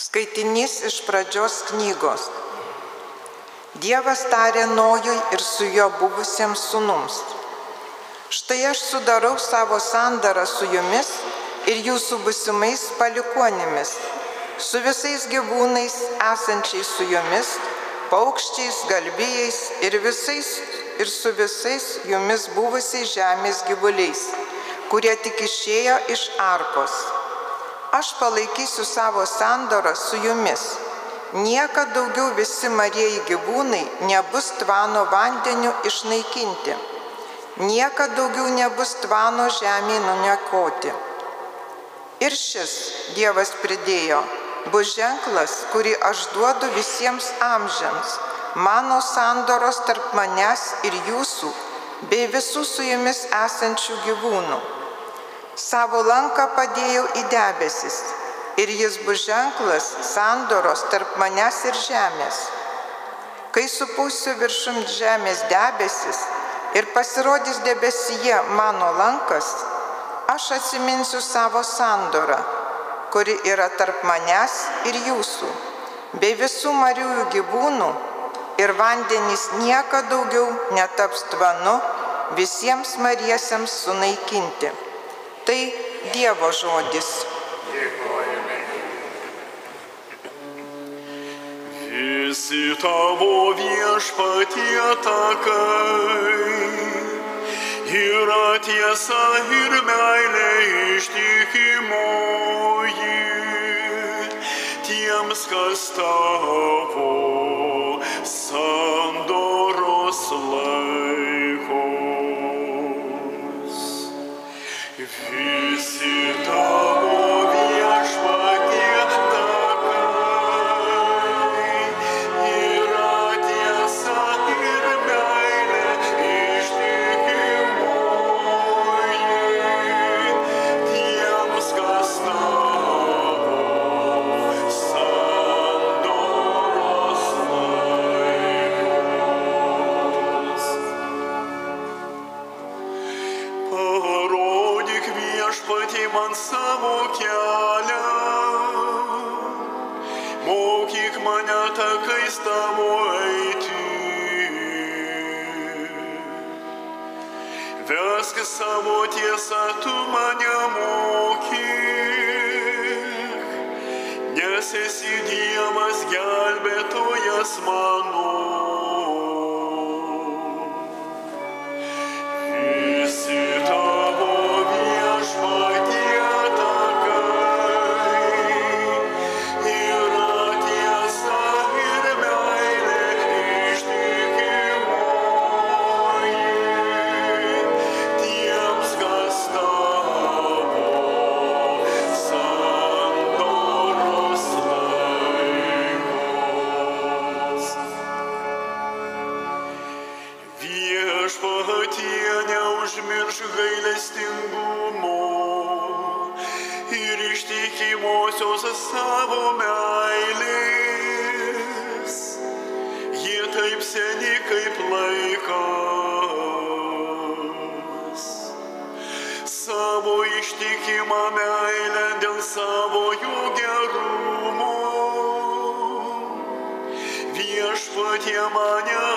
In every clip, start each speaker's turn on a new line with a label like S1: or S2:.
S1: Skaitinys iš pradžios knygos. Dievas tarė Nojui ir su juo buvusiems sunums. Štai aš sudarau savo sandarą su jumis ir jūsų busimais palikuonimis, su visais gyvūnais esančiais su jumis, paukščiais, galvijais ir, visais, ir su visais jumis buvusiais žemės gyvuliais, kurie tik išėjo iš arkos. Aš palaikysiu savo sandorą su jumis. Niekada daugiau visi marieji gyvūnai nebus tvano vandeniu išnaikinti. Niekada daugiau nebus tvano žemė nuniekoti. Ir šis Dievas pridėjo, bus ženklas, kurį aš duodu visiems amžiams, mano sandoros tarp manęs ir jūsų, bei visų su jumis esančių gyvūnų. Savo lanką padėjau į debesis ir jis bus ženklas sandoros tarp manęs ir žemės. Kai supūsiu viršum žemės debesis ir pasirodys debesyje mano lankas, aš atsiminsiu savo sandorą, kuri yra tarp manęs ir jūsų, bei visų mariųjų gyvūnų ir vandenys nieka daugiau netaps tvanu visiems mariesiems sunaikinti. Tai Dievo žodis.
S2: Visi tavo viešpatie takai yra tiesa ir meilė ištikimoji tiems, kas tavo sandoros takais tavo eiti. Vesk savo tiesą, tu mane mokyk, nes esi Dievas gelbėtojas mano. Neužmirš gailestingumo ir ištikimosios savo meilės. Jie taip seni kaip laikas. Savo ištikimą meilę dėl savo jų gerumo viešpatie mane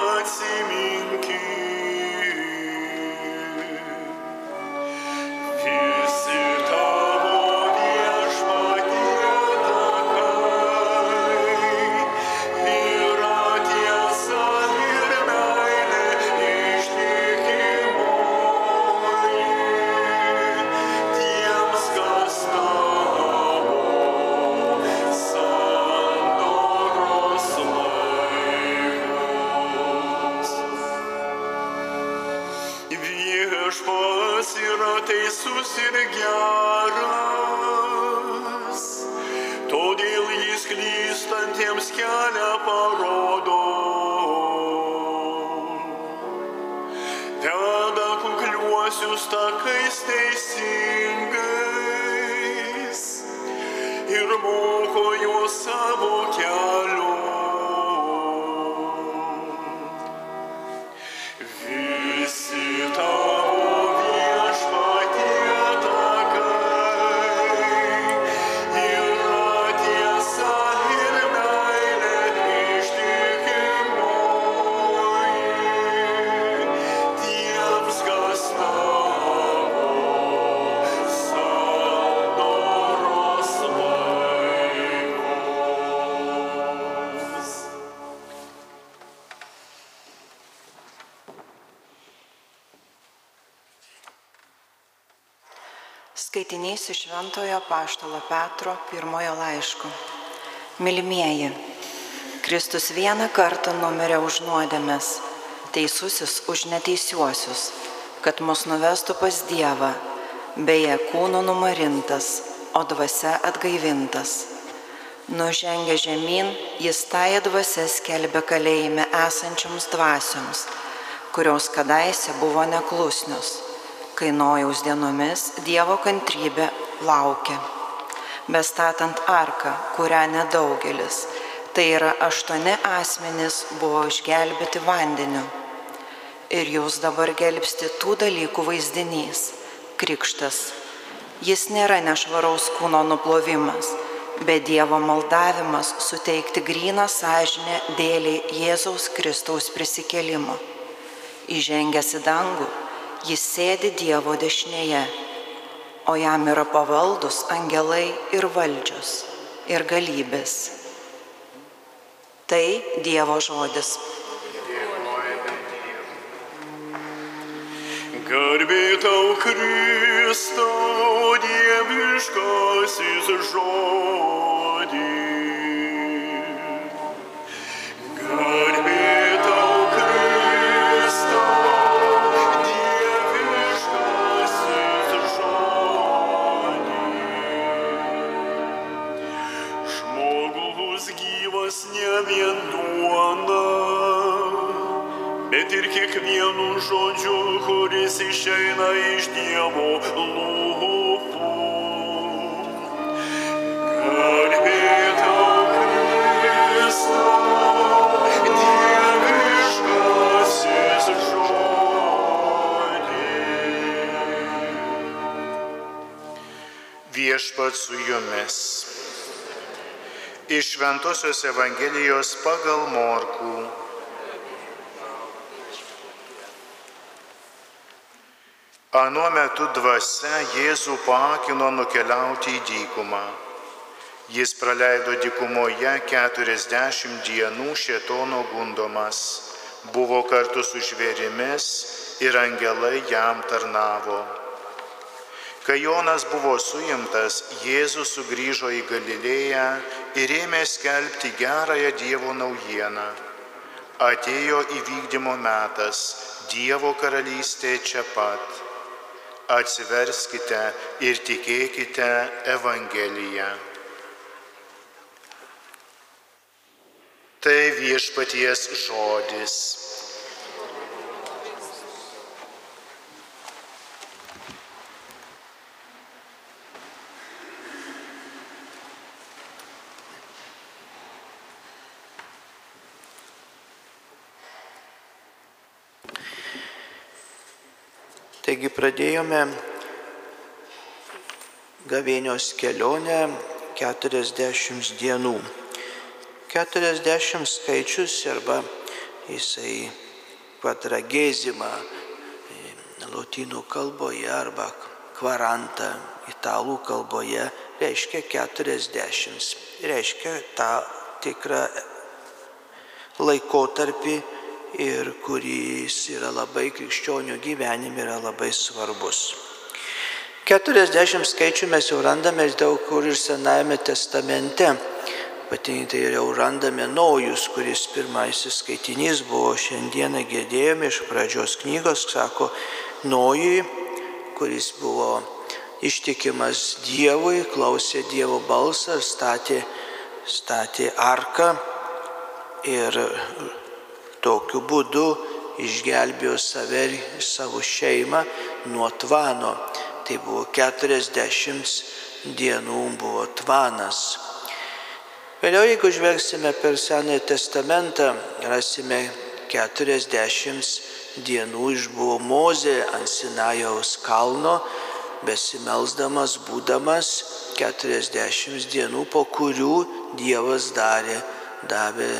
S2: teisus ir geras, todėl jis klystantiems kelią parodo. Veda kukliuosius takais teisingais ir moko juos
S3: Skaitinys iš Šventojo Paštalo Petro pirmojo laiško. Milimieji, Kristus vieną kartą numirė už nuodėmės, teisusis už neteisiuosius, kad mus nuvestų pas Dievą, beje kūno numarintas, o dvasia atgaivintas. Nužengę žemyn, jis tąją dvasę skelbė kalėjime esančioms dvasioms, kurios kadaise buvo neklusnios kai nojaus dienomis Dievo kantrybė laukia. Bestatant arką, kurią nedaugelis, tai yra aštuoni asmenys buvo išgelbėti vandeniu. Ir jūs dabar gelbsti tų dalykų vaizdinys - krikštas. Jis nėra nešvaraus kūno nuplovimas, bet Dievo maldavimas suteikti gryną sąžinę dėliai Jėzaus Kristaus prisikelimo. Įžengęs į dangų, jis sėdi Dievo dešinėje, o jam yra pavaldus angelai ir valdžios ir galybės. Tai Dievo žodis.
S2: Garbė tau Kristau, dieviškasis žodis.
S4: Šventojios Evangelijos pagal Morkų. Anuo metu dvasia Jėzų paakino nukeliauti į dykumą. Jis praleido dykumoje 40 dienų šetono gundomas, buvo kartu su žvėrimis ir angelai jam tarnavo. Kai Jonas buvo suimtas, Jėzus sugrįžo į Galilėją ir ėmė skelbti gerąją Dievo naujieną. Atėjo įvykdymo metas, Dievo karalystė čia pat. Atsiverskite ir tikėkite Evangeliją. Tai viešpaties žodis.
S5: Taigi pradėjome gavėnios kelionę 40 dienų. 40 skaičius arba jisai kvadragėzima lotynų kalboje arba kvaranta italų kalboje reiškia 40. Reiškia tą tikrą laikotarpį ir kuris yra labai krikščionių gyvenime yra labai svarbus. 40 skaičių mes jau randame daug kur ir Senajame testamente. Ypatingai tai jau randame naujus, kuris pirmasis skaitinys buvo šiandieną girdėjome iš pradžios knygos, sako Nojui, kuris buvo ištikimas Dievui, klausė Dievo balsą ir statė, statė arką ir tokiu būdu išgelbėjo save ir savo šeimą nuo tvano. Tai buvo 40 dienų buvo tvanas. Vėliau, jeigu žvelgsime per Senąjį testamentą, rasime 40 dienų išbuvo Mozė ant Sinajaus kalno, besimelsdamas, būdamas 40 dienų, po kurių Dievas darė, davė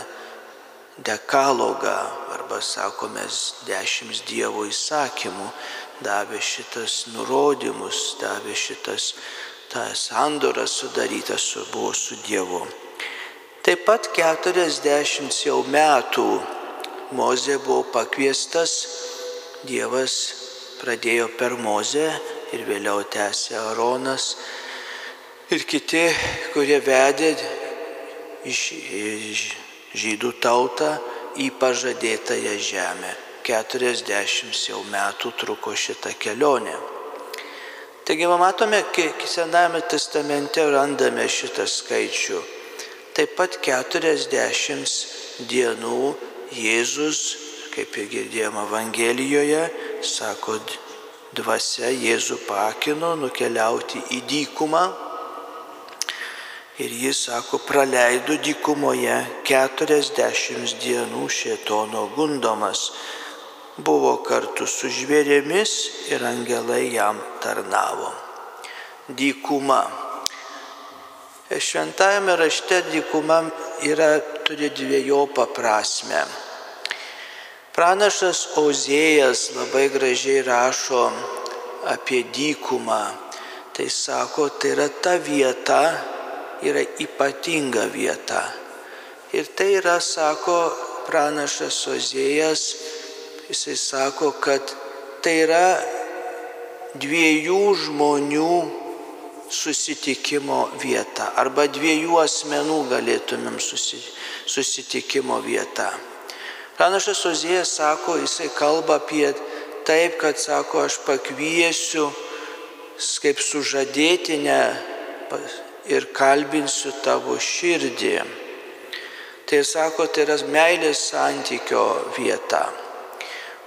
S5: dekalogą, arba sakome, dešimt Dievo įsakymų, davė šitas nurodymus, davė šitas tą sandorą sudarytą su, buvo su Dievu. Taip pat 40 jau metų Mozė buvo pakviestas, Dievas pradėjo per Mozę ir vėliau tęsė Aronas ir kiti, kurie vedė iš, iš žydų tautą į pažadėtąją žemę. 40 jau metų truko šitą kelionę. Taigi matome, kiek Sename testamente randame šitą skaičių. Taip pat 40 dienų Jėzus, kaip ir girdėjome Evangelijoje, sako, dvasia Jėzų pakino nukeliauti į dykumą. Ir jis sako, praleido dykumoje 40 dienų šėtono gundomas. Buvo kartu su žvėrėmis ir angelai jam tarnavo. Dykuma. Šventajame rašte dykuma yra, turi dviejopą prasme. Pranašas Ozėjas labai gražiai rašo apie dykumą. Tai sako, tai yra ta vieta, yra ypatinga vieta. Ir tai yra, sako pranašas Ozėjas, jisai sako, kad tai yra dviejų žmonių susitikimo vieta arba dviejų asmenų galėtumėm susitikimo vieta. Pranašas Ozėjas sako, jisai kalba apie taip, kad sako, aš pakviesiu kaip sužadėtinę ir kalbinsiu tavo širdį. Tai sako, tai yra meilės santykio vieta.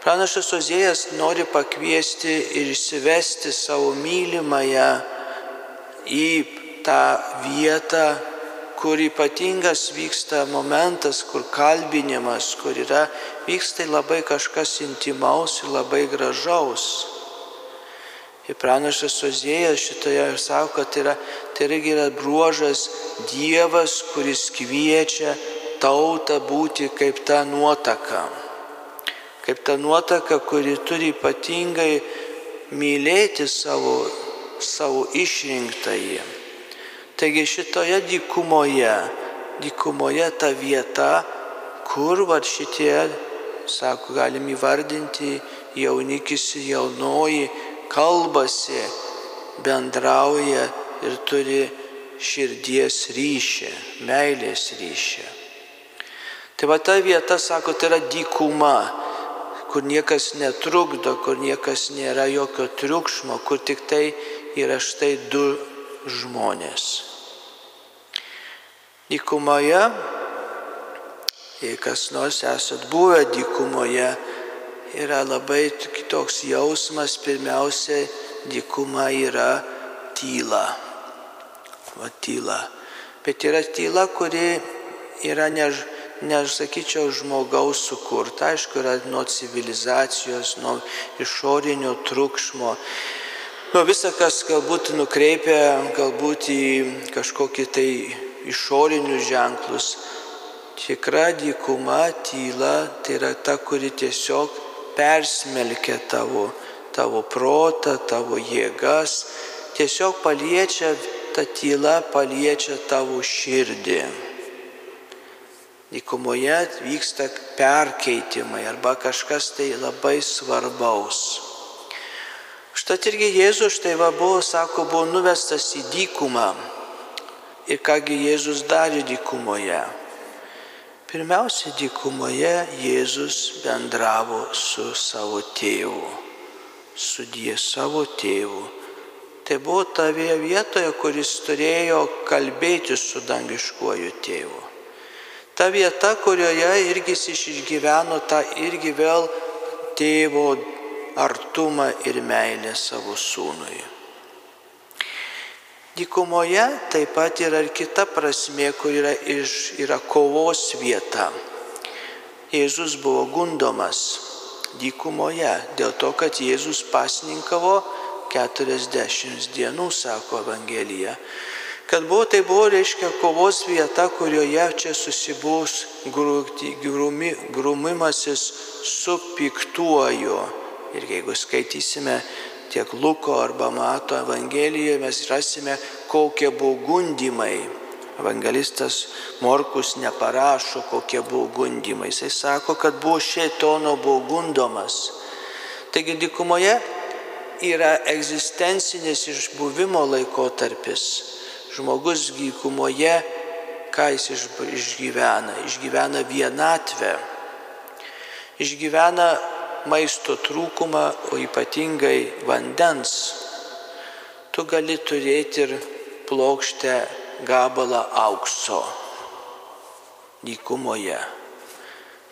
S5: Pranašas Ozėjas nori pakviesti ir įsivesti savo mylimąją į tą vietą, kur ypatingas vyksta momentas, kur kalbinimas, kur yra, vyksta labai kažkas intimaus ir labai gražaus. Ir pranašas Ozėjas šitoje sako, kad tai, yra, tai irgi yra bruožas Dievas, kuris kviečia tautą būti kaip ta nuotaka. Kaip ta nuotaka, kuri turi ypatingai mylėti savo, savo išrinktąjį. Taigi šitoje dykumoje, dykumoje ta vieta, kur va šitie, sako, galim įvardinti jaunikis ir jaunoji, kalbasi, bendrauja ir turi širdies ryšį, meilės ryšį. Tai va ta vieta, sako, tai yra dykuma, kur niekas netrukdo, kur niekas nėra jokio triukšmo, kur tik tai yra štai du žmonės. Dykumoje, jei kas nors esat buvę dykumoje, yra labai kitoks jausmas, pirmiausia, dykuma yra tyla. Va tyla. Bet yra tyla, kuri yra ne, nesakyčiau, žmogaus sukurta, aišku, yra nuo civilizacijos, nuo išorinio trukšmo, nuo visą, kas galbūt nukreipia galbūt į kažkokį tai išorinius ženklus. Tikra dykuma, tyla, tai yra ta, kuri tiesiog persmelkia tavo, tavo protą, tavo jėgas, tiesiog paliečia, ta tyla paliečia tavo širdį. Dykumoje vyksta perkeitimai arba kažkas tai labai svarbaus. Štat irgi Jėzus štai va buvo, sako, buvo nuvestas į dykumą. Ir kągi Jėzus darė dykumoje. Pirmiausia, dykumoje Jėzus bendravo su savo tėvu, su die savo tėvu. Tai buvo ta vietoje, kuris turėjo kalbėti su dangiškuoju tėvu. Ta vieta, kurioje irgi jis išgyveno tą irgi vėl tėvo artumą ir meilę savo sūnui. Dykumoje taip pat yra ir kita prasme, kur yra, iš, yra kovos vieta. Jėzus buvo gundomas dykumoje dėl to, kad Jėzus pasninkavo 40 dienų, sako Evangelija. Kad buvo, tai buvo, reiškia, kovos vieta, kurioje čia susibūs grumi, grumimasis su piktuoju. Ir jeigu skaitysime tiek Luko arba Mato Evangelijoje, mes rasime, kokie buvo gundimai. Evangelistas Morkus neparašo, kokie buvo gundimai. Jisai sako, kad buvo šėtono buvo gundomas. Taigi dykumoje yra egzistencinis išbuvimo laikotarpis. Žmogus gykumoje, ką jis išgyvena? Išgyvena vienatvę. Išgyvena maisto trūkumą, o ypatingai vandens. Tu gali turėti ir plokštę gabalą aukso dykumoje.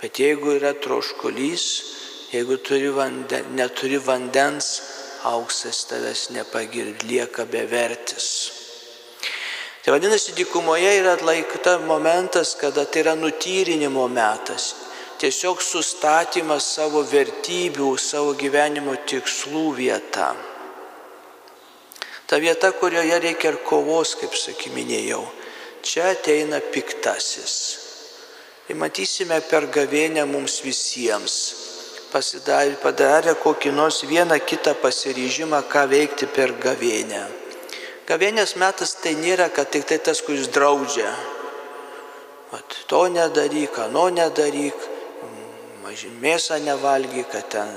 S5: Bet jeigu yra troškulys, jeigu turi vanden, neturi vandens, auksas tavęs nepagird, lieka bevertis. Tai vadinasi, dykumoje yra atlaikta momentas, kada tai yra nutyrinimo metas. Tiesiog sustatymas savo vertybių, savo gyvenimo tikslų vieta. Ta vieta, kurioje reikia ir kovos, kaip sakyminėjau. Čia ateina piktasis. Ir matysime per gavėnę mums visiems pasidarė, padarė kokį nors vieną kitą pasiryžimą, ką veikti per gavėnę. Gavėnės metas tai nėra, kad tik tai tas, kuris draudžia. Vat, to nedaryk, ano nedaryk, mėsą nevalgyk, kad ten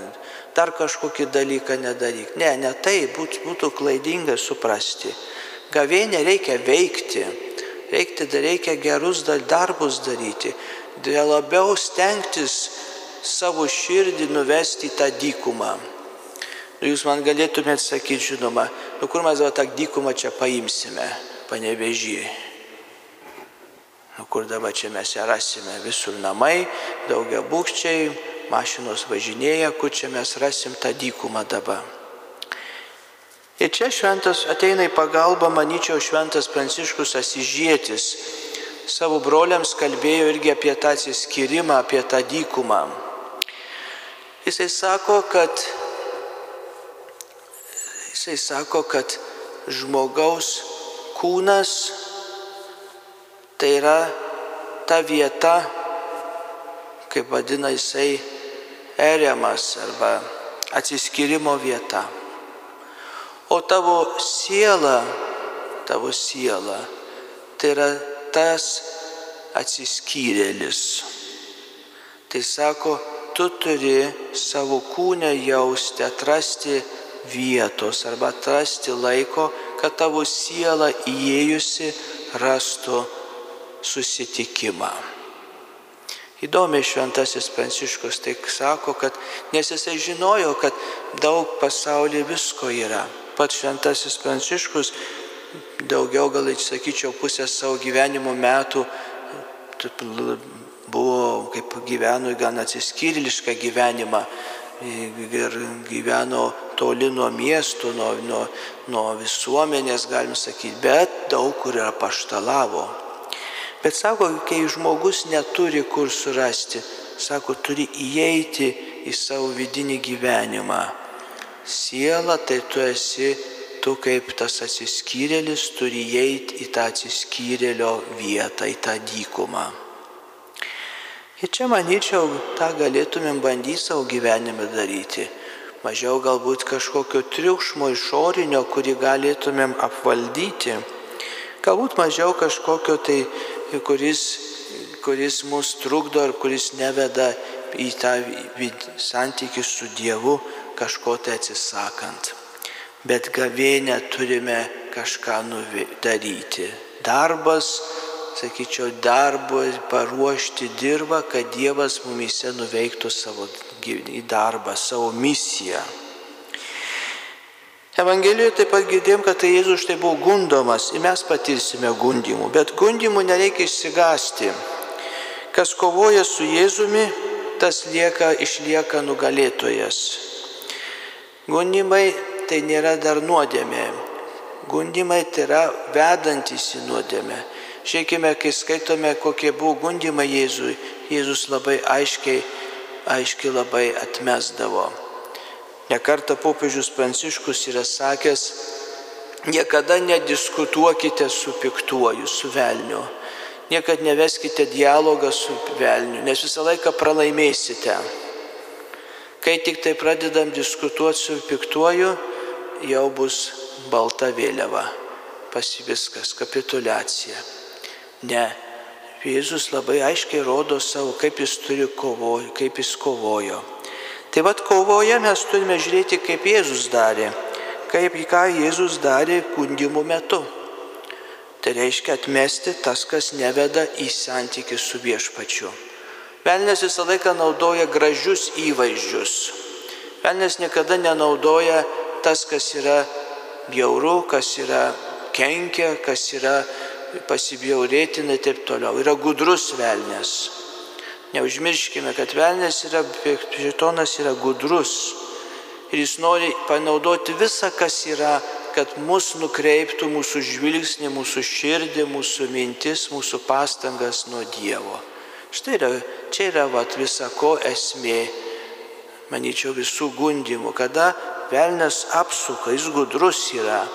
S5: dar kažkokį dalyką nedaryk. Ne, ne tai būt, būtų klaidinga suprasti. Gavėnė reikia veikti, reikti, reikia gerus darbus daryti, labiau stengtis savo širdį nuvesti į tą dykumą. Nu, jūs man galėtumėte sakyti, žinoma, nu kur mes tą dykumą čia paimsime, panevežį. Nu, kur dabar čia mes ją rasime, visur namai, daugia būkščiai, mašinos važinėja, kur čia mes rasim tą dykumą dabar. Ir čia šventas ateina į pagalbą, manyčiau, šventas Pranciškus Asižėtis. Savo broliams kalbėjo irgi apie tą atsiskyrimą, apie tą dykumą. Jisai sako, kad, jisai sako, kad žmogaus kūnas tai yra ta vieta, kaip vadina jisai, eriamas arba atsiskyrimo vieta. O tavo siela, tavo siela, tai yra tas atsiskyrėlis. Tai sako, tu turi savo kūnę jausti, atrasti vietos arba atrasti laiko, kad tavo siela įėjusi rastų susitikimą. Įdomiai šventasis Pranciškus tai sako, kad nes jisai žinojo, kad daug pasaulyje visko yra. Pats šventasis Pranciškus daugiau gal, sakyčiau, pusę savo gyvenimo metų kaip gyveno, gan atsiskyrilišką gyvenimą ir gyveno toli nuo miestų, nuo, nuo, nuo visuomenės, galim sakyti, bet daug kur yra paštalavo. Bet sako, kai žmogus neturi kur surasti, sako, turi įeiti į savo vidinį gyvenimą. Siela tai tu esi, tu kaip tas atsiskyrėlis turi įeiti į tą atsiskyrėlio vietą, į tą dykumą. Ir čia manyčiau, tą galėtumėm bandyti savo gyvenime daryti. Mažiau galbūt kažkokio triukšmo išorinio, kurį galėtumėm apvaldyti. Galbūt mažiau kažkokio tai, kuris, kuris mus trukdo ar kuris neveda į tą santykių su Dievu kažko tai atsisakant. Bet gavėnę turime kažką daryti. Darbas sakyčiau, darbo paruošti dirbą, kad Dievas mumise nuveiktų savo darbą, savo misiją. Evangelijoje taip pat girdėjom, kad tai Jėzus štai buvo gundomas ir mes patirsime gundimų, bet gundimų nereikia išsigasti. Kas kovoja su Jėzumi, tas lieka, išlieka nugalėtojas. Gundimai tai nėra dar nuodėmė. Gundimai tai yra vedantis į nuodėmę. Žiūrėkime, kai skaitome, kokie buvo gundimai Jėzui, Jėzus labai aiškiai, aiškiai labai atmesdavo. Nekarta popiežius Pranciškus yra sakęs, niekada nediskutuokite su piktuoju, su velniu. Niekad neveskite dialogą su velniu, nes visą laiką pralaimėsite. Kai tik tai pradedam diskutuoti su piktuoju, jau bus balta vėliava. Pasiviskas, kapitulacija. Ne. Jėzus labai aiškiai rodo savo, kaip jis turi kovojo, kaip jis kovojo. Tai vad kovoje mes turime žiūrėti, kaip Jėzus darė, kaip ką Jėzus darė kundimų metu. Tai reiškia atmesti tas, kas neveda į santykių su viešpačiu. Velnes visą laiką naudoja gražius įvaizdžius. Velnes niekada nenaudoja tas, kas yra bjauru, kas yra kenkia, kas yra pasibjaurėtina ir taip toliau. Yra gudrus velnės. Neužmirškime, kad velnės yra, šitonas yra gudrus. Ir jis nori panaudoti visą, kas yra, kad mus nukreiptų mūsų žvilgsnį, mūsų širdį, mūsų mintis, mūsų pastangas nuo Dievo. Štai yra, čia yra vat, visako esmė, manyčiau, visų gundimų, kada velnės apsuka, jis gudrus yra.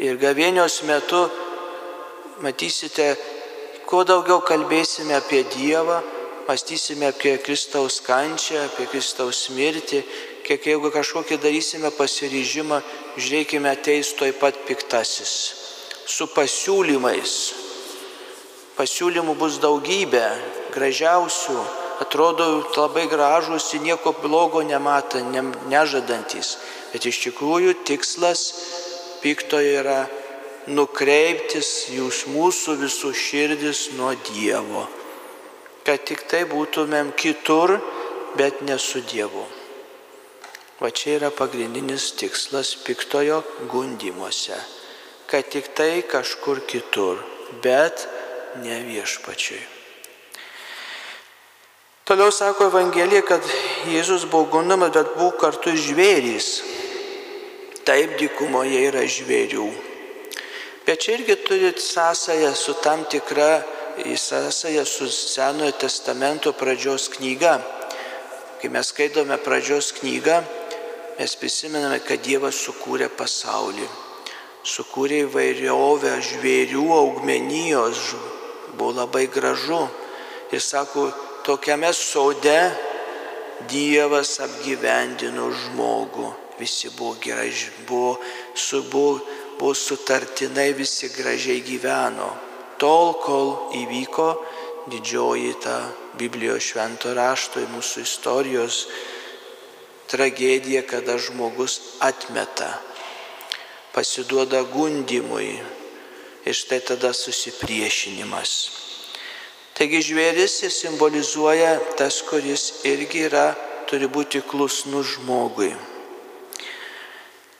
S5: Ir gavėnios metu matysite, kuo daugiau kalbėsime apie Dievą, mąstysime apie Kristaus kančią, apie Kristaus mirtį, kiek jeigu kažkokį darysime pasiryžimą, žiūrėkime ateis toj pat piktasis. Su pasiūlymais. Pasiūlymų bus daugybė, gražiausių, atrodo labai gražus nieko blogo nemata, ne, nežadantis. Bet iš tikrųjų tikslas piktojo yra nukreiptis jūs mūsų visų širdis nuo Dievo, kad tik tai būtumėm kitur, bet ne su Dievu. Va čia yra pagrindinis tikslas piktojo gundimuose, kad tik tai kažkur kitur, bet ne viešpačiui. Toliau sako Evangelija, kad Jėzus buvo gundamas, bet buvo kartu žvėrys. Taip dykumoje yra žvėrių. Bet čia irgi turi sąsąją su tam tikra sąsąją su Senojo testamento pradžios knyga. Kai mes skaitome pradžios knygą, mes prisimename, kad Dievas sukūrė pasaulį. Sukūrė įvairiovę žvėrių, augmenijos, buvo labai gražu. Ir sako, tokiame sode Dievas apgyvendino žmogų. Visi buvo gerai, buvo, su, buvo, buvo sutartinai, visi gražiai gyveno. Tol, kol įvyko didžioji ta Biblijos švento rašto į mūsų istorijos tragedija, kada žmogus atmeta, pasiduoda gundimui ir štai tada susipriešinimas. Taigi žvėris simbolizuoja tas, kuris irgi yra, turi būti klusnus žmogui.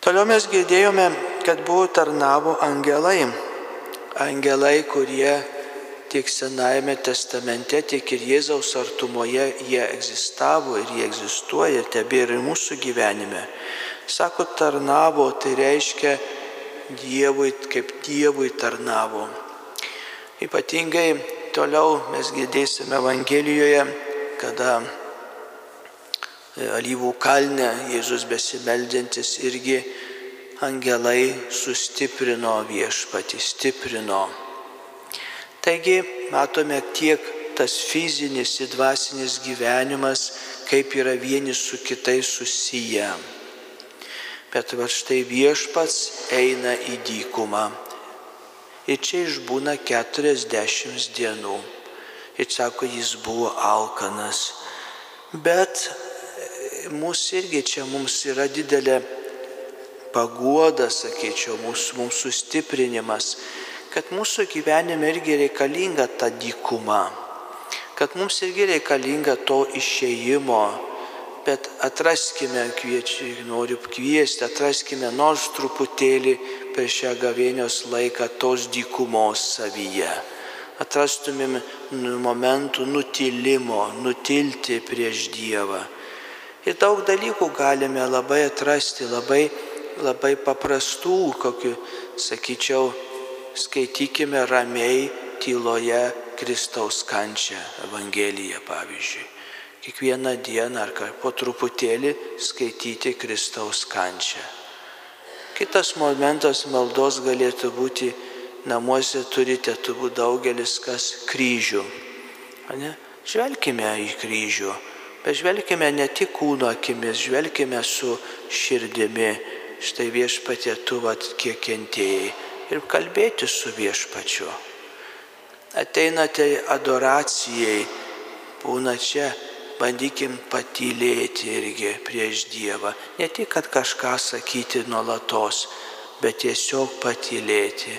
S5: Toliau mes girdėjome, kad buvo tarnavo angelai. Angelai, kurie tiek Senajame testamente, tiek ir Jėzaus artumoje jie egzistavo ir jie egzistuoja ir tebėra ir mūsų gyvenime. Sako, tarnavo, tai reiškia Dievui, kaip Dievui tarnavo. Ypatingai toliau mes girdėsime Evangelijoje, kada alyvų kalne Jėzus besimeldžiantis irgi angelai sustiprino viešpatį, stiprino. Taigi matome tiek tas fizinis ir dvasinis gyvenimas, kaip yra vieni su kitais susiję. Bet va štai viešpats eina į dykumą. Ir čia išbūna 40 dienų. Ir sako, jis buvo alkanas. Bet mūsų irgi čia mums yra didelė paguoda, sakyčiau, mūsų, mums sustiprinimas, kad mūsų gyvenime irgi reikalinga ta dykuma, kad mums irgi reikalinga to išėjimo, bet atraskime, kviečiu, noriu kviesti, atraskime nors truputėlį per šią gavėnios laiką tos dykumos savyje. Atrastumėm momentų nutilimo, nutilti prieš Dievą. Ir daug dalykų galime labai atrasti, labai, labai paprastų, kokiu, sakyčiau, skaitykime ramiai tyloje Kristaus kančią, Evangeliją pavyzdžiui. Kiekvieną dieną ar po truputėlį skaityti Kristaus kančią. Kitas momentas maldos galėtų būti, namuose turite turbūt daugelis kas kryžių. Ne? Žvelkime į kryžių, bet žvelkime ne tik kūno akimis, žvelkime su širdimi. Štai viešpatė tu vat kiek kentėjai ir kalbėti su viešpačiu. Ateinate adoracijai, būna čia bandykim patylėti irgi prieš Dievą. Ne tik, kad kažką sakyti nuolatos, bet tiesiog patylėti.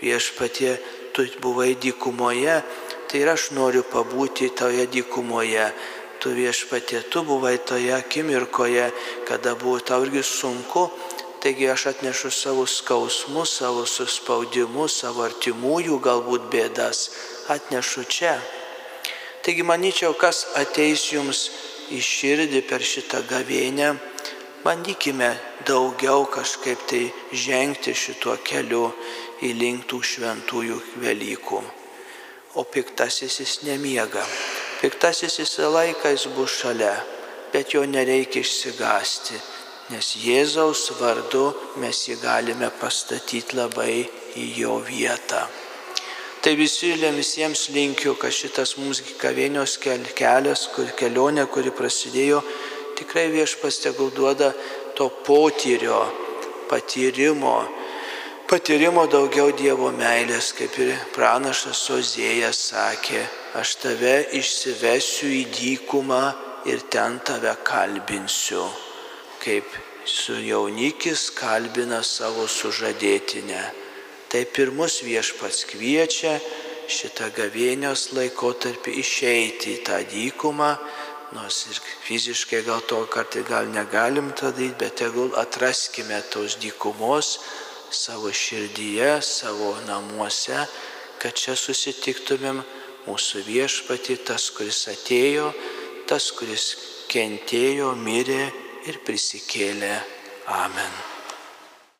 S5: Viešpatie, tu buvai dykumoje, tai ir aš noriu pabūti toje dykumoje. Tu viešpatie, tu buvai toje akimirkoje, kada buvo tau irgi sunku, taigi aš atnešu savo skausmus, savo suspaudimus, savo artimųjų galbūt bėdas, atnešu čia. Taigi manyčiau, kas ateis jums į širdį per šitą gavėnę, bandykime daugiau kažkaip tai žengti šituo keliu į linktų šventųjų Velykų. O piktasis jis nemiega. Piktasis visą laiką jis bus šalia, bet jo nereikia išsigasti, nes Jėzaus vardu mes jį galime pastatyti labai į jo vietą. Tai visi, visiems linkiu, kad šitas mūsų kavėnios kelias, kur kelionė, kuri prasidėjo, tikrai viešpas tegul duoda to potyrio, patyrimo, patyrimo daugiau Dievo meilės, kaip ir pranašas Ozėjas sakė, aš tave išsivesiu į dykumą ir ten tave kalbinsiu, kaip su jaunikis kalbina savo sužadėtinę. Taip ir mus viešpats kviečia šitą gavėnios laikotarpį išeiti į tą dykumą, nors ir fiziškai gal to kartai gal negalim tą daryti, bet tegul atraskime tos dykumos savo širdyje, savo namuose, kad čia susitiktumėm mūsų viešpati, tas, kuris atėjo, tas, kuris kentėjo, mirė ir prisikėlė. Amen.